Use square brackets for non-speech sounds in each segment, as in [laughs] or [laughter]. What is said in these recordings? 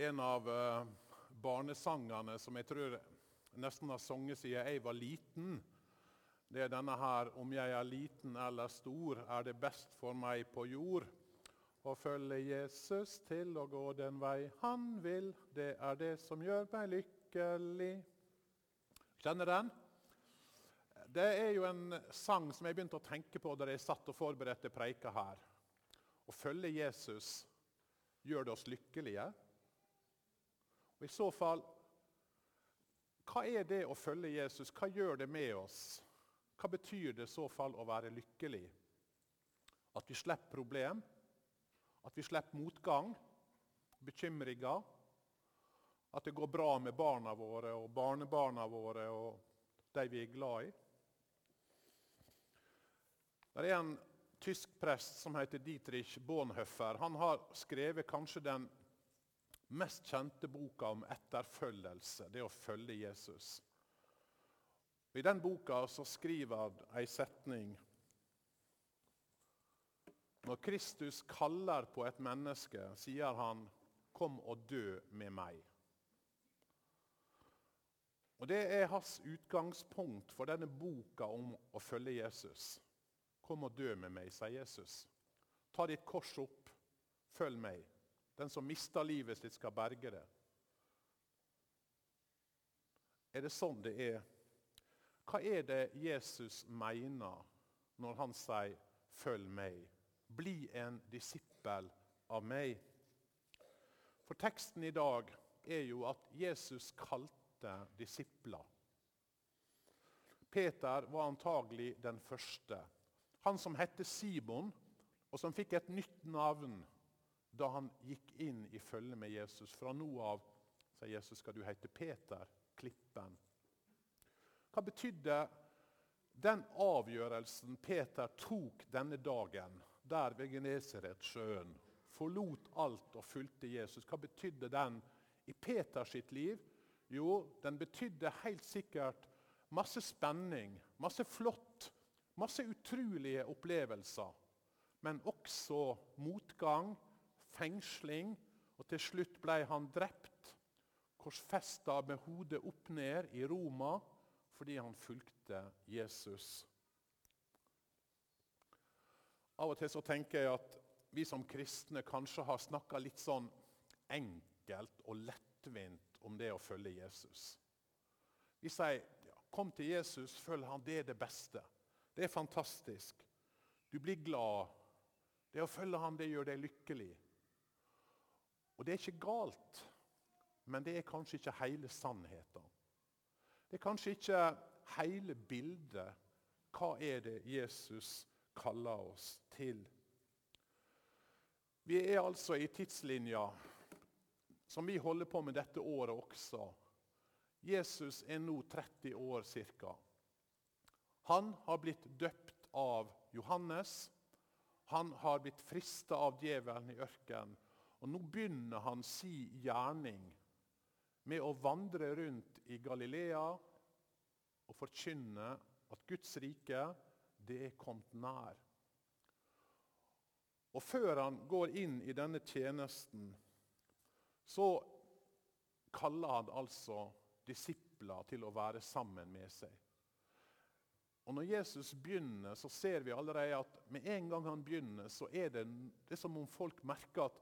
en av uh, barnesangene som jeg tror nesten har sunget siden jeg var liten. Det er denne her Om jeg er liten eller stor, er det best for meg på jord. Å følge Jesus til å gå den vei han vil, det er det som gjør meg lykkelig. Kjenner den? Det er jo en sang som jeg begynte å tenke på da jeg satt og forberedte preika her. Å følge Jesus, gjør det oss lykkelige? Og I så fall, hva er det å følge Jesus? Hva gjør det med oss? Hva betyr det i så fall å være lykkelig? At vi slipper problem? At vi slipper motgang? Bekymringer? At det går bra med barna våre og barnebarna våre og de vi er glad i? Det er en tysk prest som heter Dietrich Bonhoeffer. Han har skrevet kanskje den mest kjente boka om etterfølgelse, det å følge Jesus. I den boka så skriver han ei setning Når Kristus kaller på et menneske, sier han 'Kom og dø med meg'. Og Det er hans utgangspunkt for denne boka om å følge Jesus. Kom og dø med meg, sier Jesus. Ta ditt kors opp, følg meg. Den som mister livet sitt, skal berge det. Er det sånn det er? Hva er det Jesus mener når han sier 'følg meg'? Bli en disippel av meg. For teksten i dag er jo at Jesus kalte disipler. Peter var antagelig den første. Han som hette Simon, og som fikk et nytt navn da han gikk inn i følge med Jesus. Fra nå av sa Jesus, skal du hete Peter, klippen. Hva betydde den avgjørelsen Peter tok denne dagen der ved Genesaretsjøen? Forlot alt og fulgte Jesus. Hva betydde den i Peters sitt liv? Jo, den betydde helt sikkert masse spenning, masse flott Masse utrolige opplevelser, men også motgang, fengsling, og til slutt ble han drept, korsfesta med hodet opp ned i Roma fordi han fulgte Jesus. Av og til så tenker jeg at vi som kristne kanskje har snakka litt sånn enkelt og lettvint om det å følge Jesus. Vi sier ja, 'kom til Jesus, følg han, det er det beste'. Det er fantastisk. Du blir glad. Det å følge ham det gjør deg lykkelig. Og det er ikke galt, men det er kanskje ikke hele sannheten. Det er kanskje ikke hele bildet. Hva er det Jesus kaller oss til? Vi er altså i tidslinja som vi holder på med dette året også. Jesus er nå 30 år ca. Han har blitt døpt av Johannes. Han har blitt frista av djevelen i ørkenen. Og nå begynner han si gjerning med å vandre rundt i Galilea og forkynne at Guds rike, det er kommet nær. Og før han går inn i denne tjenesten, så kaller han altså disipler til å være sammen med seg. Og Når Jesus begynner, så ser vi allerede at med en gang han begynner, så er det, det er som om folk merker at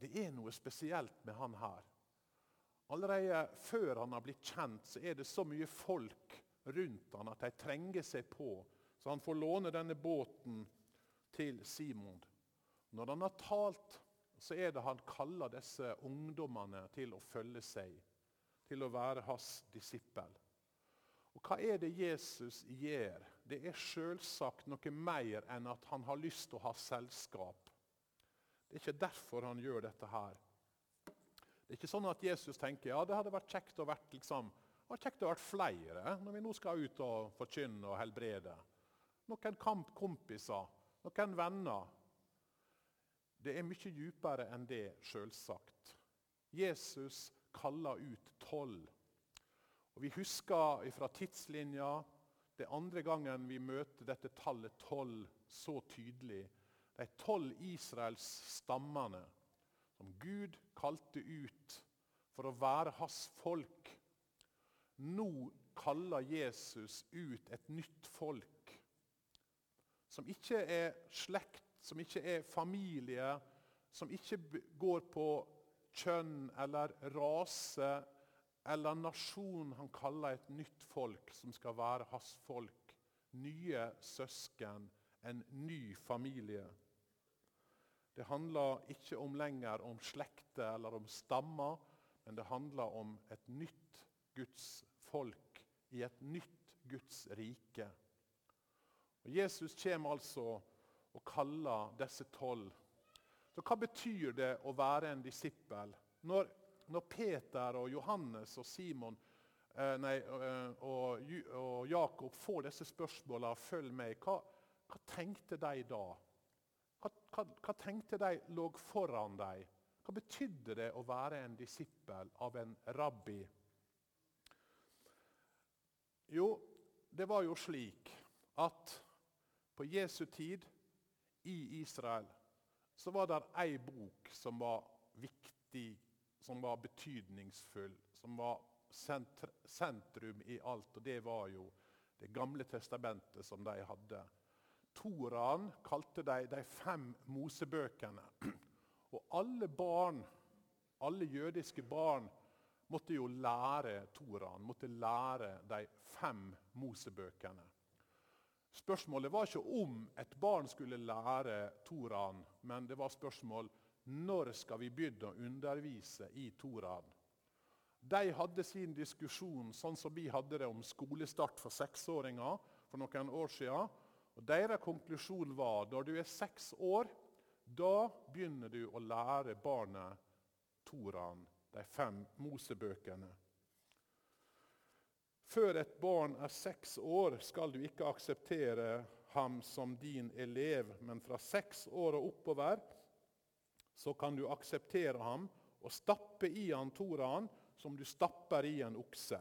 det er noe spesielt med han her. Allerede før han har blitt kjent, så er det så mye folk rundt han at de trenger seg på. Så han får låne denne båten til Simon. Når han har talt, så er det han kaller disse ungdommene til å følge seg, til å være hans disippel. Og Hva er det Jesus gjør? Det er selvsagt noe mer enn at han har lyst til å ha selskap. Det er ikke derfor han gjør dette her. Det er ikke sånn at Jesus tenker ja, det hadde vært kjekt å vært, liksom, vært kjekt å vært flere når vi nå skal ut og forkynne og helbrede. Noen kampkompiser, noen venner. Det er mye dypere enn det, selvsagt. Jesus kaller ut tolv. Og Vi husker fra tidslinja det andre gangen vi møter dette tallet tolv så tydelig. De tolv Israels stammene som Gud kalte ut for å være hans folk. Nå kaller Jesus ut et nytt folk. Som ikke er slekt, som ikke er familie, som ikke går på kjønn eller rase eller nasjon. Han kaller et nytt folk som skal være hans folk. Nye søsken, en ny familie. Det handler ikke om lenger om slekter eller om stammer, men det handler om et nytt Guds folk i et nytt Guds rike. Og Jesus kommer altså og kaller disse tolv. Så Hva betyr det å være en disippel? Når, når Peter og Johannes og Simon eh, nei, eh, og, og, Jakob får disse spørsmålene 'følg meg', hva, hva tenkte de da? Hva, hva, hva tenkte de lå foran dem? Hva betydde det å være en disippel av en rabbi? Jo, det var jo slik at på Jesu tid i Israel så var det ei bok som var viktig, som var betydningsfull, som var sentrum i alt, og det var jo Det gamle testamentet som de hadde. Toraen kalte de de fem mosebøkene. [clears throat] Og alle barn, alle jødiske barn, måtte jo lære Toraen, måtte lære de fem mosebøkene. Spørsmålet var ikke om et barn skulle lære Toraen, men det var spørsmål når skal vi begynne å undervise i Toraen. De hadde sin diskusjon sånn som vi hadde det om skolestart for seksåringer for noen år siden. Og Deres konklusjon var når du er seks år, da begynner du å lære barnet Toraen, de fem Mosebøkene. Før et barn er seks år, skal du ikke akseptere ham som din elev, men fra seks år og oppover så kan du akseptere ham og stappe i han toraen som du stapper i en okse.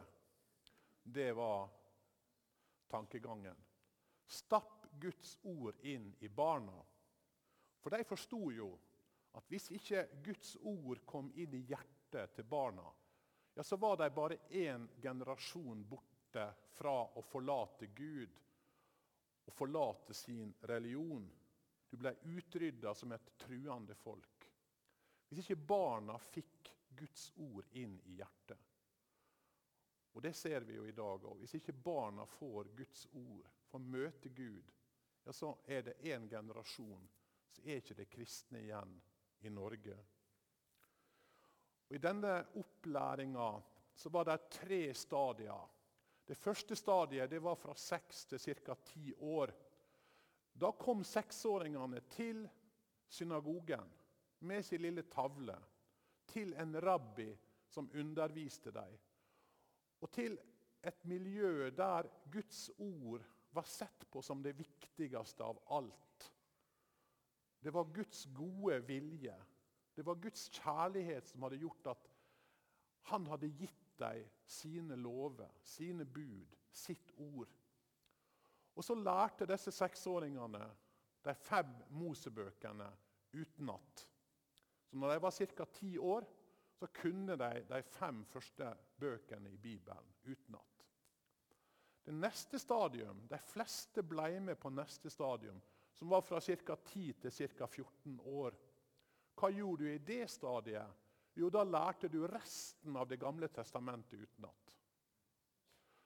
Det var tankegangen. Stapp Guds ord inn i barna. For de forsto jo at hvis ikke Guds ord kom inn i hjertet til barna, ja, så var de bare én generasjon borte fra å forlate Gud og forlate sin religion. Du ble utrydda som et truende folk. Hvis ikke barna fikk Guds ord inn i hjertet. Og Det ser vi jo i dag òg. Hvis ikke barna får Guds ord, får møte Gud, ja, så er det én generasjon, så er ikke det kristne igjen i Norge. Og I denne opplæringa var det tre stadier. Det første stadiet det var fra seks til ca. ti år. Da kom seksåringene til synagogen med sin lille tavle. Til en rabbi som underviste dem. Og til et miljø der Guds ord var sett på som det viktigste av alt. Det var Guds gode vilje det var Guds kjærlighet som hadde gjort at han hadde gitt dem sine lover, sine bud, sitt ord. Og så lærte disse seksåringene de fem Mosebøkene utenat. Så når de var ca. ti år, så kunne de de fem første bøkene i Bibelen utenat. Det neste stadium, De fleste ble med på neste stadium, som var fra ca. 10 til ca. 14 år. Hva gjorde du i det stadiet? Jo, da lærte du resten av Det gamle testamentet utenat.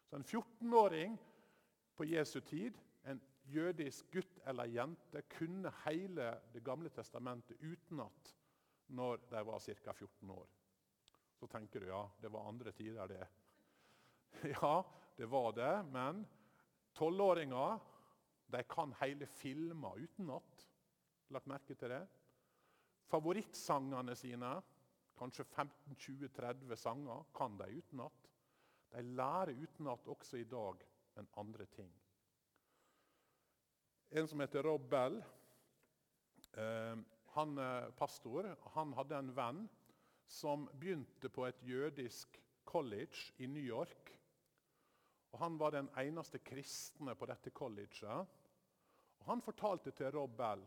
Så en 14-åring på Jesu tid, en jødisk gutt eller jente, kunne hele Det gamle testamentet utenat når de var ca. 14 år. Så tenker du ja, det var andre tider, det. [laughs] Ja, det var det, men tolvåringer kan hele filmer utenat. Lagt merke til det? Favorittsangene sine, kanskje 15-20-30 sanger, kan de utenat. De lærer utenat også i dag men andre ting. En som heter Rob Bell, eh, han er pastor. Han hadde en venn som begynte på et jødisk college i New York. Og han var den eneste kristne på dette colleget. Og han fortalte til Rob Bell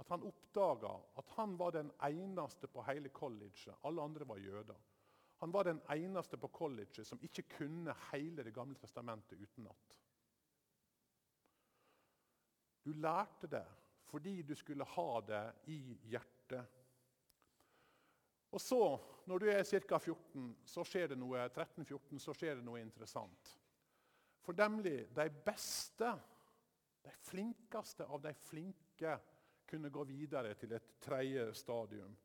at han oppdaga at han var den eneste på hele colleget. Alle andre var jøder. Han var den eneste på colleget som ikke kunne hele Det gamle testamentet utenat. Du lærte det fordi du skulle ha det i hjertet. Og så, når du er ca. 14, så skjer det noe 13-14, så skjer det noe interessant. For nemlig de beste, de flinkeste av de flinke, kunne gå videre til et tredje stadium.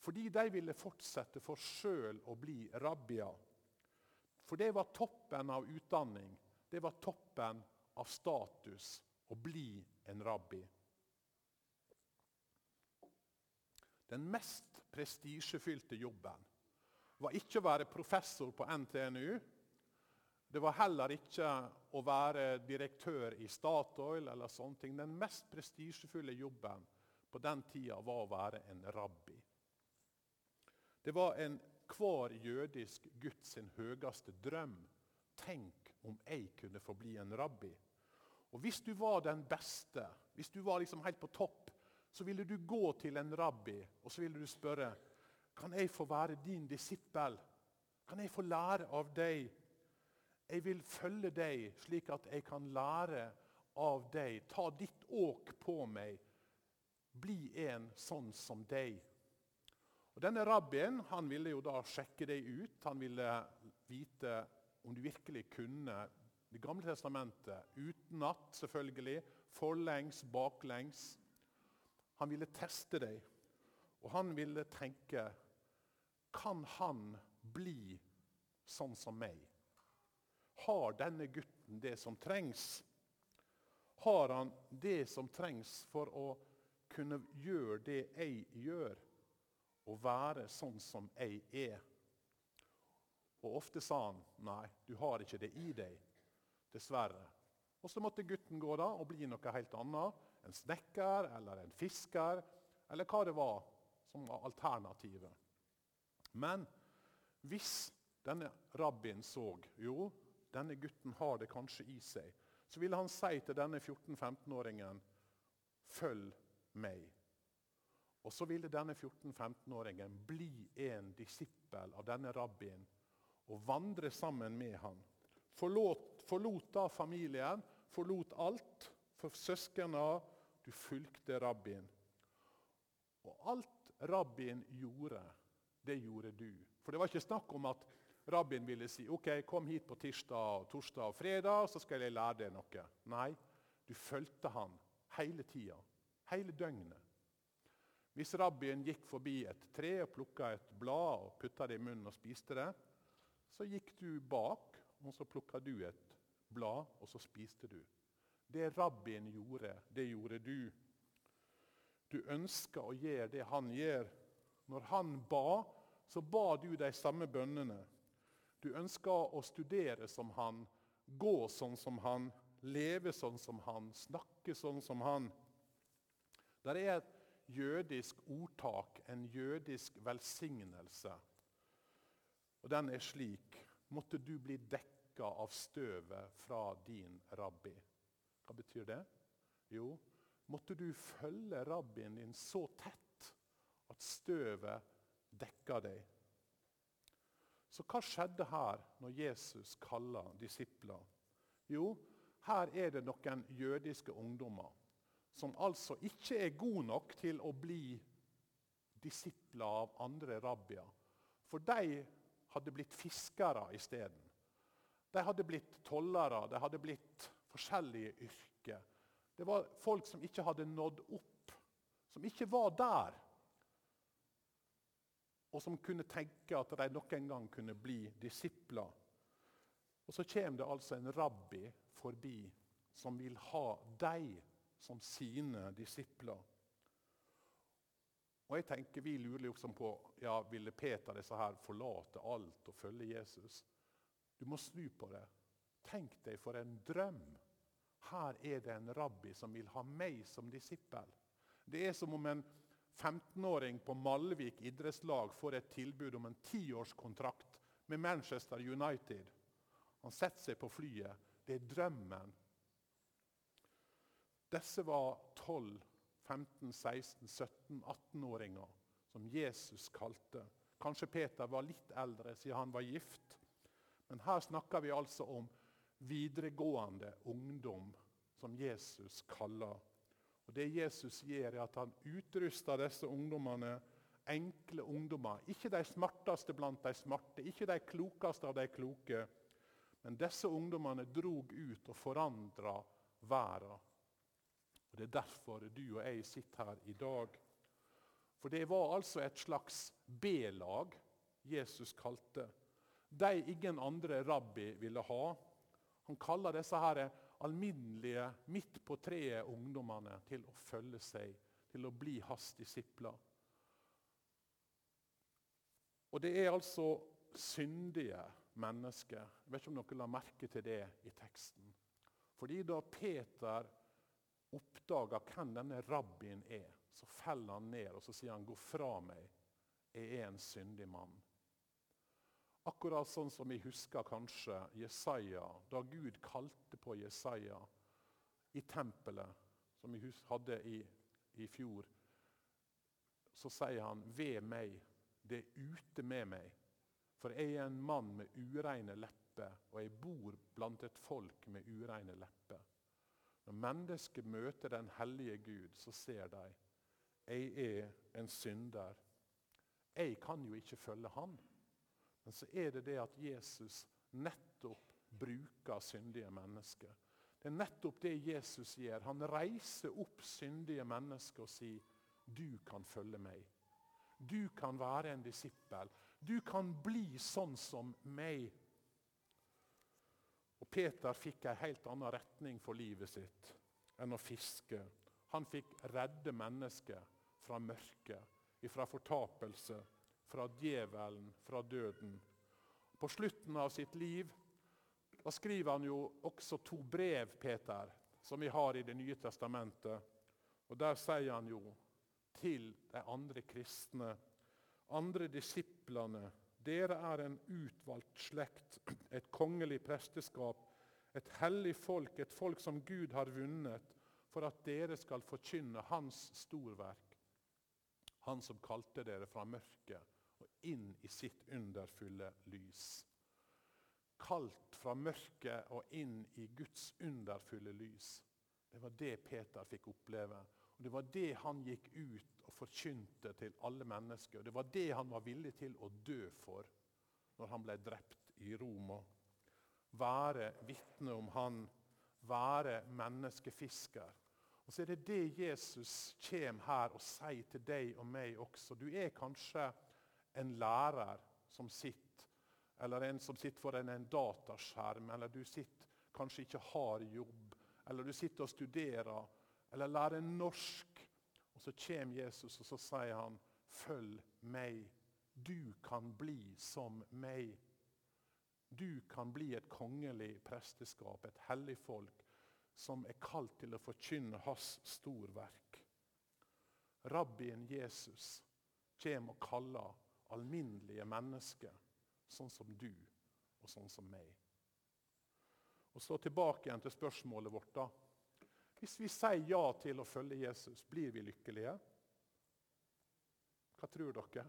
Fordi de ville fortsette for sjøl å bli rabbier. For det var toppen av utdanning, det var toppen av status å bli en rabbi. Den mest prestisjefylte jobben var ikke å være professor på NTNU. Det var heller ikke å være direktør i Statoil. eller sånne ting. Den mest prestisjefulle jobben på den tida var å være en rabbi. Det var en hver jødisk gutt sin høyeste drøm. Tenk om jeg kunne få bli en rabbi. Og Hvis du var den beste, hvis du var liksom helt på topp, så ville du gå til en rabbi og så ville du spørre kan jeg få være din disippel. Kan jeg få lære av deg? Jeg vil følge deg slik at jeg kan lære av deg. Ta ditt åk på meg. Bli en sånn som deg. Og Denne rabbien han ville jo da sjekke deg ut. Han ville vite om du virkelig kunne Det gamle testamentet utenat, selvfølgelig. Forlengs, baklengs. Han ville teste deg, og han ville tenke Kan han bli sånn som meg? Har denne gutten det som trengs? Har han det som trengs for å kunne gjøre det jeg gjør? Og være sånn som jeg er? Og Ofte sa han nei, du har ikke det i deg. Dessverre. Og Så måtte gutten gå da og bli noe helt annet en snekker eller en fisker, eller hva det var som var alternativet. Men hvis denne rabbien så jo, denne gutten har det kanskje i seg, så ville han si til denne 14-15-åringen følg meg. Og så ville denne 14-15-åringen bli en disippel av denne rabbien og vandre sammen med han. Forlot, forlot da familien, forlot alt for søsknene du fulgte rabbien. Og alt rabbien gjorde, det gjorde du. For det var ikke snakk om at rabbien ville si ok, kom hit på tirsdag, torsdag og fredag, så skal jeg lære deg noe. Nei, du fulgte han hele tida. Hele døgnet. Hvis rabbien gikk forbi et tre og plukka et blad og putta det i munnen og spiste det, så gikk du bak, og så plukka du et blad, og så spiste du. Det rabbien gjorde, det gjorde du. Du ønska å gjøre det han gjør. Når han ba, så ba du de samme bønnene. Du ønsker å studere som han, gå sånn som han, leve sånn som han, snakke sånn som han. Det er et jødisk ordtak, en jødisk velsignelse. Og Den er slik Måtte du bli dekka av støvet fra din rabbi. Hva betyr det? Jo, måtte du følge rabbien din så tett at støvet dekker deg. Så hva skjedde her når Jesus kaller disipler? Jo, her er det noen jødiske ungdommer som altså ikke er gode nok til å bli disipler av andre rabbier. For de hadde blitt fiskere isteden. De hadde blitt tollere, de hadde blitt forskjellige yrker. Det var folk som ikke hadde nådd opp, som ikke var der. Og som kunne tenke at de noen gang kunne bli disipler. Og Så kommer det altså en rabbi forbi som vil ha dem som sine disipler. Og jeg tenker, Vi lurer liksom på ja, ville Peter disse her forlate alt og følge Jesus. Du må snu på det. Tenk deg for en drøm. Her er det en rabbi som vil ha meg som disippel. Det er som om en 15-åring på Malvik idrettslag får et tilbud om en tiårskontrakt med Manchester United. Han setter seg på flyet. Det er drømmen. Disse var 12, 15, 16, 17, 18-åringer som Jesus kalte. Kanskje Peter var litt eldre siden han var gift. Men her snakker vi altså om videregående ungdom, som Jesus kaller. Og Det Jesus gjør, er at han utruster disse ungdommene, enkle ungdommer. Ikke de smarteste blant de smarte, ikke de klokeste av de kloke. Men disse ungdommene drog ut og forandra verden. Og Det er derfor du og jeg sitter her i dag. For det var altså et slags B-lag Jesus kalte. De ingen andre rabbi ville ha. Han kaller disse her alminnelige, midt på treet ungdommene til å følge seg, til å bli hans disipler. Og det er altså syndige mennesker. Jeg vet ikke om dere la merke til det i teksten. Fordi da Peter oppdager hvem denne rabbien er, så faller han ned og så sier han, 'Gå fra meg, jeg er en syndig mann'. Akkurat sånn som vi husker kanskje Jesaja, da Gud kalte på Jesaja i tempelet, som vi hadde i, i fjor. Så sier han, 'Ved meg, det er ute med meg', for jeg er en mann med ureine lepper, og jeg bor blant et folk med ureine lepper. Når mennesker møter den hellige Gud, så ser de jeg er en synder. Jeg kan jo ikke følge Han. Men så er det det at Jesus nettopp bruker syndige mennesker. Det er nettopp det Jesus gjør. Han reiser opp syndige mennesker og sier, 'Du kan følge meg. Du kan være en disippel. Du kan bli sånn som meg.' Og Peter fikk en helt annen retning for livet sitt enn å fiske. Han fikk redde mennesker fra mørket, fra fortapelse, fra djevelen, fra døden. På slutten av sitt liv da skriver han jo også to brev, Peter, som vi har i Det nye testamentet. Og Der sier han jo til de andre kristne, andre disiplene dere er en utvalgt slekt, et kongelig presteskap, et hellig folk, et folk som Gud har vunnet, for at dere skal forkynne Hans storverk. Han som kalte dere fra mørket inn i sitt underfulle lys. Kalt fra mørket og inn i Guds underfulle lys. Det var det Peter fikk oppleve. Og Det var det han gikk ut og forkynte til alle mennesker. Det var det han var villig til å dø for når han ble drept i Roma. Være vitne om han, være menneskefisker. Og Så er det det Jesus kommer her og sier til deg og meg også. Du er kanskje en lærer som sitter, eller en som sitter foran en dataskjerm, eller du sitter kanskje ikke har jobb, eller du sitter og studerer, eller lærer norsk. Og Så kommer Jesus og så sier han, 'Følg meg. Du kan bli som meg.' Du kan bli et kongelig presteskap, et hellig folk, som er kalt til å forkynne hans storverk. Rabbien Jesus kommer og kaller alminnelige mennesker, sånn som du og sånn som meg. Og Så tilbake igjen til spørsmålet vårt. da. Hvis vi sier ja til å følge Jesus, blir vi lykkelige? Hva tror dere?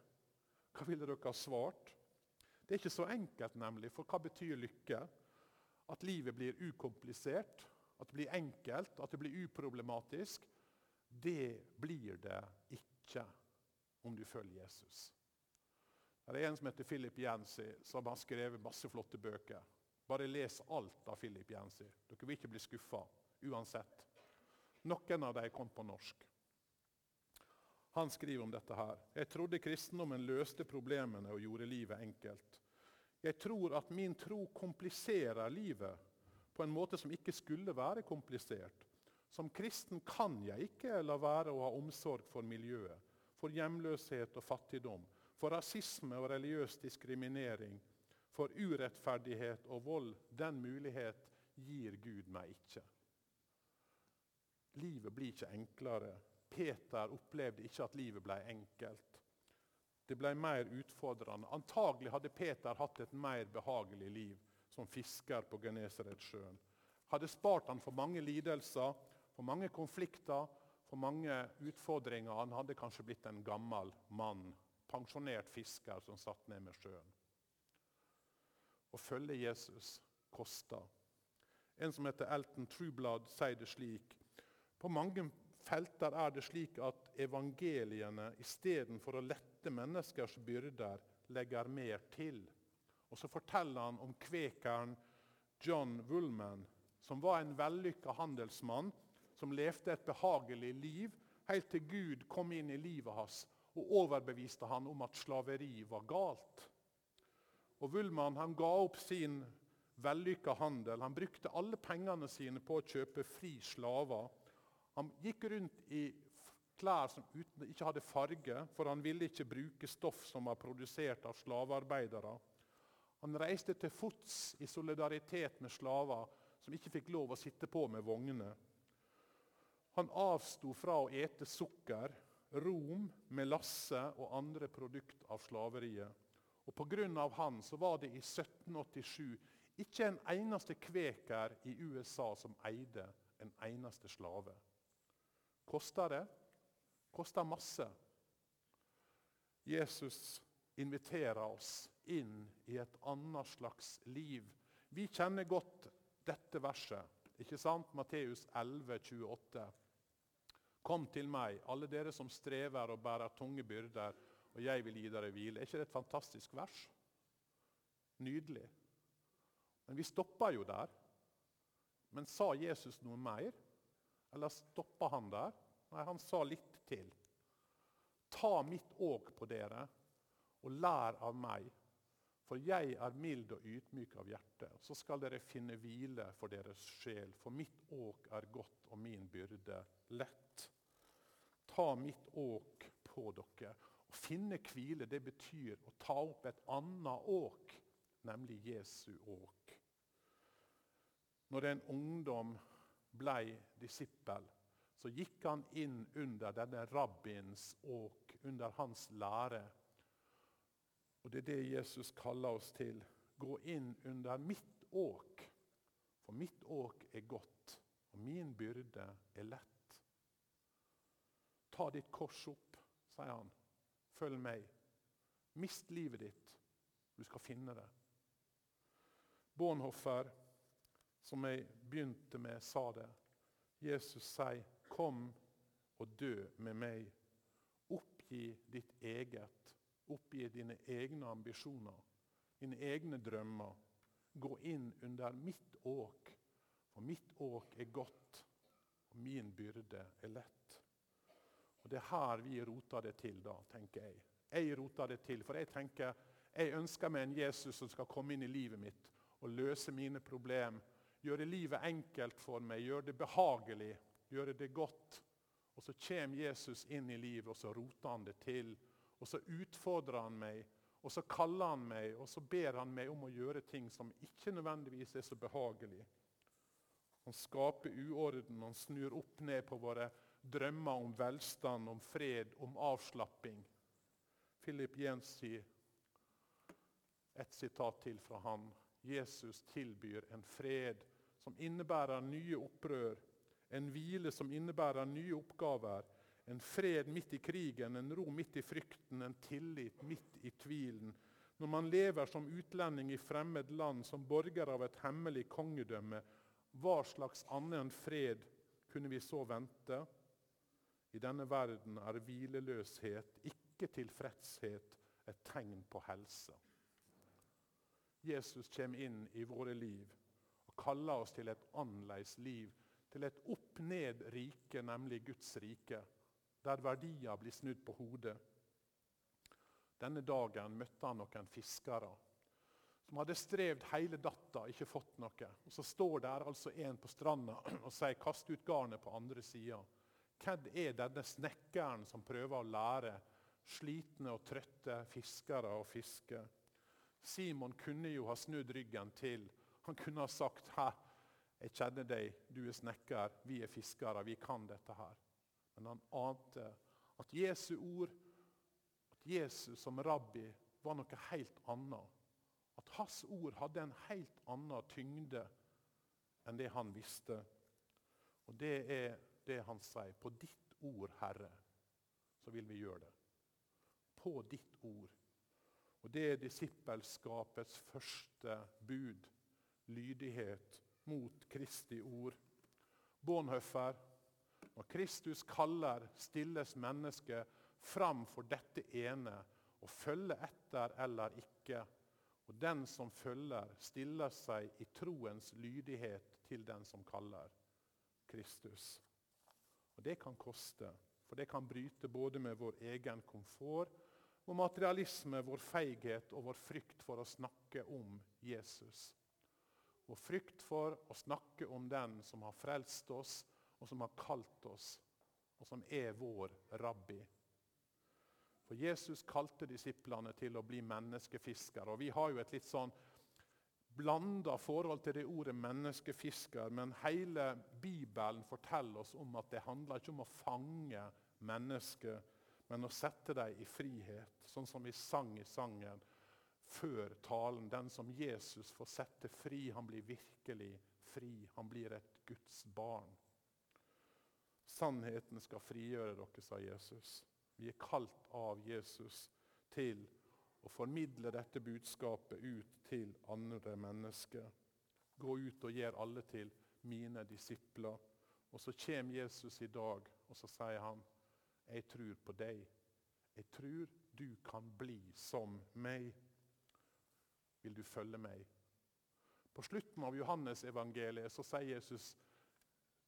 Hva ville dere ha svart? Det er ikke så enkelt, nemlig. For hva betyr lykke? At livet blir ukomplisert, at det blir enkelt, at det blir uproblematisk. Det blir det ikke om du følger Jesus. Det er en som heter Philip Jensi, som har skrevet masse flotte bøker. Bare les alt av Philip Jensi. Dere vil ikke bli skuffa uansett. Noen av dem kom på norsk. Han skriver om dette her. Jeg trodde kristendommen løste problemene og gjorde livet enkelt. Jeg tror at min tro kompliserer livet på en måte som ikke skulle være komplisert. Som kristen kan jeg ikke la være å ha omsorg for miljøet, for hjemløshet og fattigdom, for rasisme og religiøs diskriminering, for urettferdighet og vold. Den mulighet gir Gud meg ikke. Livet blir ikke enklere. Peter opplevde ikke at livet ble enkelt. Det ble mer utfordrende. Antagelig hadde Peter hatt et mer behagelig liv som fisker på Genesaretsjøen. Hadde spart han for mange lidelser, for mange konflikter, for mange utfordringer. Han hadde kanskje blitt en gammel mann pensjonert fisker som satt ned med sjøen. Å følge Jesus koster. En som heter Elton Trueblad, sier det slik. På mange felter er det slik at evangeliene istedenfor å lette menneskers byrder, legger mer til. Og Så forteller han om kvekeren John Woolman, som var en vellykka handelsmann som levde et behagelig liv helt til Gud kom inn i livet hans og overbeviste han om at slaveri var galt. Og Woolman han ga opp sin vellykka handel. Han brukte alle pengene sine på å kjøpe fri slaver. Han gikk rundt i klær som ikke hadde farge, for han ville ikke bruke stoff som var produsert av slavearbeidere. Han reiste til fots i solidaritet med slaver som ikke fikk lov å sitte på med vognene. Han avsto fra å ete sukker, rom, melasse og andre produkt av slaveriet. Og Pga. han så var det i 1787 ikke en eneste kveker i USA som eide en eneste slave. Kosta det? Kosta masse. Jesus inviterer oss inn i et annet slags liv. Vi kjenner godt dette verset. Ikke sant? Matteus 11, 28. Kom til meg, alle dere som strever og bærer tunge byrder, og jeg vil gi dere hvile. Er ikke det et fantastisk vers? Nydelig. Men vi stoppa jo der. Men sa Jesus noe mer? Eller stoppa han der? Nei, han sa litt til. Ta mitt åk på dere, og lær av meg. For jeg er mild og ydmyk av hjerte. Så skal dere finne hvile for deres sjel. For mitt åk er godt og min byrde lett. Ta mitt åk på dere. Å finne hvile det betyr å ta opp et annet åk, nemlig Jesu åk. Når en ungdom ble disippel, så gikk han inn under denne rabbins åk, under hans lære. Og Det er det Jesus kaller oss til. Gå inn under mitt åk, for mitt åk er godt, og min byrde er lett. Ta ditt kors opp, sier han. Følg meg. Mist livet ditt. Du skal finne det. Bonhoffer, som jeg begynte med, sa det. Jesus sier, 'Kom og dø med meg'. Oppgi ditt eget Oppgi dine egne ambisjoner, dine egne drømmer. Gå inn under mitt åk, for mitt åk er godt, og min byrde er lett. Og Det er her vi roter det til, da, tenker jeg. Jeg roter det til, for jeg tenker jeg ønsker meg en Jesus som skal komme inn i livet mitt og løse mine problemer. Gjøre livet enkelt for meg, gjøre det behagelig, gjøre det godt. Og Så kommer Jesus inn i livet, og så roter han det til og så utfordrer han meg, og så kaller han meg, og så ber han meg om å gjøre ting som ikke nødvendigvis er så behagelig. Han skaper uorden, han snur opp ned på våre drømmer om velstand, om fred, om avslapping. Philip Jens sier et sitat til fra han. Jesus tilbyr en fred som innebærer nye opprør, en hvile som innebærer nye oppgaver, en fred midt i krigen, en ro midt i frykten, en tillit midt i tvilen. Når man lever som utlending i fremmed land, som borger av et hemmelig kongedømme, hva slags annen fred kunne vi så vente? I denne verden er hvileløshet, ikke tilfredshet, et tegn på helse. Jesus kommer inn i våre liv og kaller oss til et annerledes liv, til et opp-ned-rike, nemlig Guds rike der verdier blir snudd på hodet. Denne dagen møtte han noen fiskere som hadde strevd hele datta, ikke fått noe. Og Så står der altså en på stranda [clears throat] og sier 'kast ut garnet på andre sida'. Hvem er denne snekkeren som prøver å lære slitne og trøtte fiskere å fiske? Simon kunne jo ha snudd ryggen til. Han kunne ha sagt 'Hæ, jeg kjenner deg, du er snekker, vi er fiskere, vi kan dette her'. Men han ante at Jesu ord, at Jesus som rabbi, var noe helt annet. At hans ord hadde en helt annen tyngde enn det han visste. Og det er det han sier. På ditt ord, Herre, så vil vi gjøre det. på ditt ord. Og Det er disippelskapets første bud. Lydighet mot Kristi ord. Bonhoeffer, når Kristus kaller, stilles mennesket fram for dette ene og følge etter eller ikke. Og den som følger, stiller seg i troens lydighet til den som kaller Kristus. Og Det kan koste, for det kan bryte både med vår egen komfort, vår materialisme, vår feighet og vår frykt for å snakke om Jesus. Vår frykt for å snakke om den som har frelst oss, og som har kalt oss, og som er vår rabbi. For Jesus kalte disiplene til å bli menneskefiskere. Og Vi har jo et litt sånn blanda forhold til det ordet 'menneskefisker', men hele Bibelen forteller oss om at det handler ikke om å fange mennesker, men å sette dem i frihet. Sånn som vi sang i sangen før talen. Den som Jesus får sette fri, han blir virkelig fri. Han blir et Guds barn. Sannheten skal frigjøre dere, sa Jesus. Vi er kalt av Jesus til å formidle dette budskapet ut til andre mennesker. Gå ut og gjør alle til mine disipler. Og Så kommer Jesus i dag og så sier han, 'Jeg tror på deg. Jeg tror du kan bli som meg. Vil du følge meg?' På slutten av Johannes evangeliet så sier Jesus,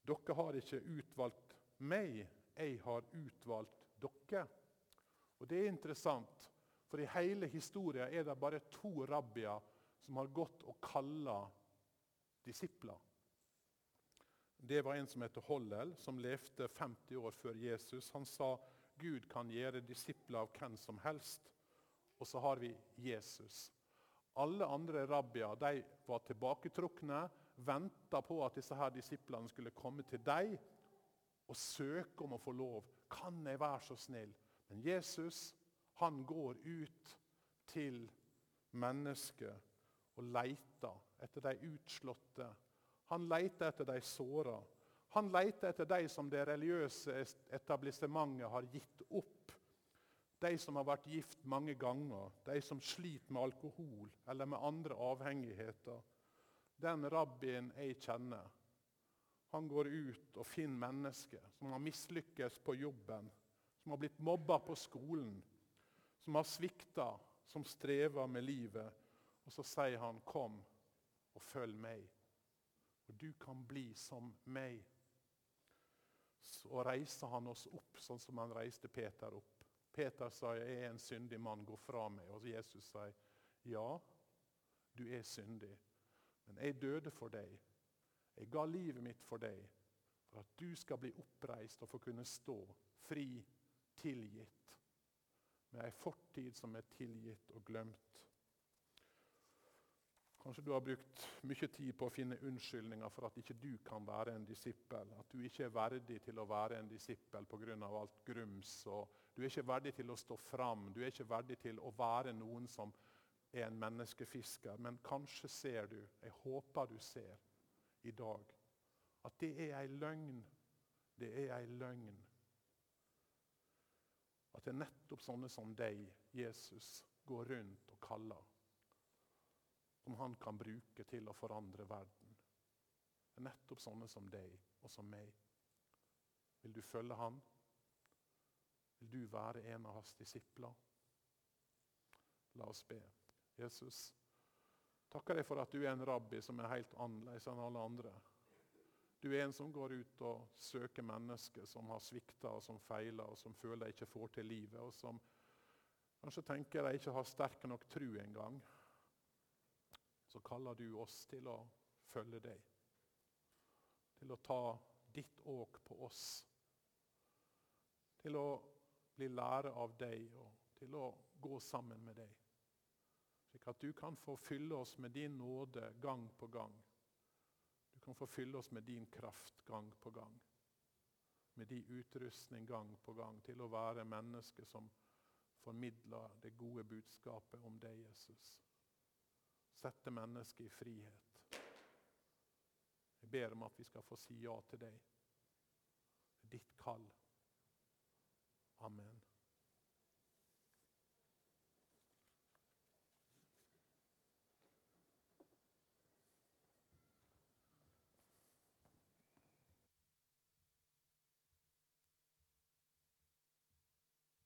'Dere har ikke utvalgt meg, jeg har utvalgt dere. Og Det er interessant, for i hele historien er det bare to rabbier som har gått og kalla disipler. Det var en som heter Hollel, som levde 50 år før Jesus. Han sa Gud kan gjøre disipler av hvem som helst. Og så har vi Jesus. Alle andre rabbier de var tilbaketrukne, venta på at disse her disiplene skulle komme til dem og søke om å få lov. Kan jeg være så snill? Men Jesus han går ut til mennesket og leter etter de utslåtte. Han leter etter de såra. Han leter etter de som det religiøse etablissementet har gitt opp. De som har vært gift mange ganger, de som sliter med alkohol eller med andre avhengigheter. Den rabbien jeg kjenner, han går ut og finner mennesker som har mislykkes på jobben, som har blitt mobba på skolen, som har svikta, som strever med livet. Og så sier han, 'Kom og følg meg, og du kan bli som meg.' Så reiser han oss opp sånn som han reiste Peter opp. Peter sa, 'Jeg er en syndig mann, gå fra meg.' Og Jesus sier, 'Ja, du er syndig, men jeg døde for deg.' Jeg ga livet mitt for deg, for at du skal bli oppreist og få kunne stå fri, tilgitt, med ei fortid som er tilgitt og glemt. Kanskje du har brukt mye tid på å finne unnskyldninger for at ikke du kan være en disippel. At du ikke er verdig til å være en disippel pga. alt grums. du er ikke verdig til å stå fram. Du er ikke verdig til å være noen som er en menneskefisker. Men kanskje ser du, jeg håper du ser, i dag. At det er ei løgn. Det er ei løgn. At det er nettopp sånne som deg Jesus går rundt og kaller. Som han kan bruke til å forandre verden. Det er nettopp sånne som deg og som meg. Vil du følge han? Vil du være en av hans disipler? La oss be. Jesus, takker deg for at du er en rabbi som er helt annerledes enn alle andre. Du er en som går ut og søker mennesker som har svikta og som feiler, og som føler de ikke får til livet, og som kanskje tenker de ikke har sterk nok tru engang. Så kaller du oss til å følge deg. Til å ta ditt åk på oss. Til å bli lære av deg og til å gå sammen med deg. Slik at du kan få fylle oss med din nåde gang på gang. Du kan få fylle oss med din kraft gang på gang. Med din utrustning gang på gang til å være mennesker som formidler det gode budskapet om deg, Jesus. Sette mennesket i frihet. Jeg ber om at vi skal få si ja til deg. Ditt kall. Amen.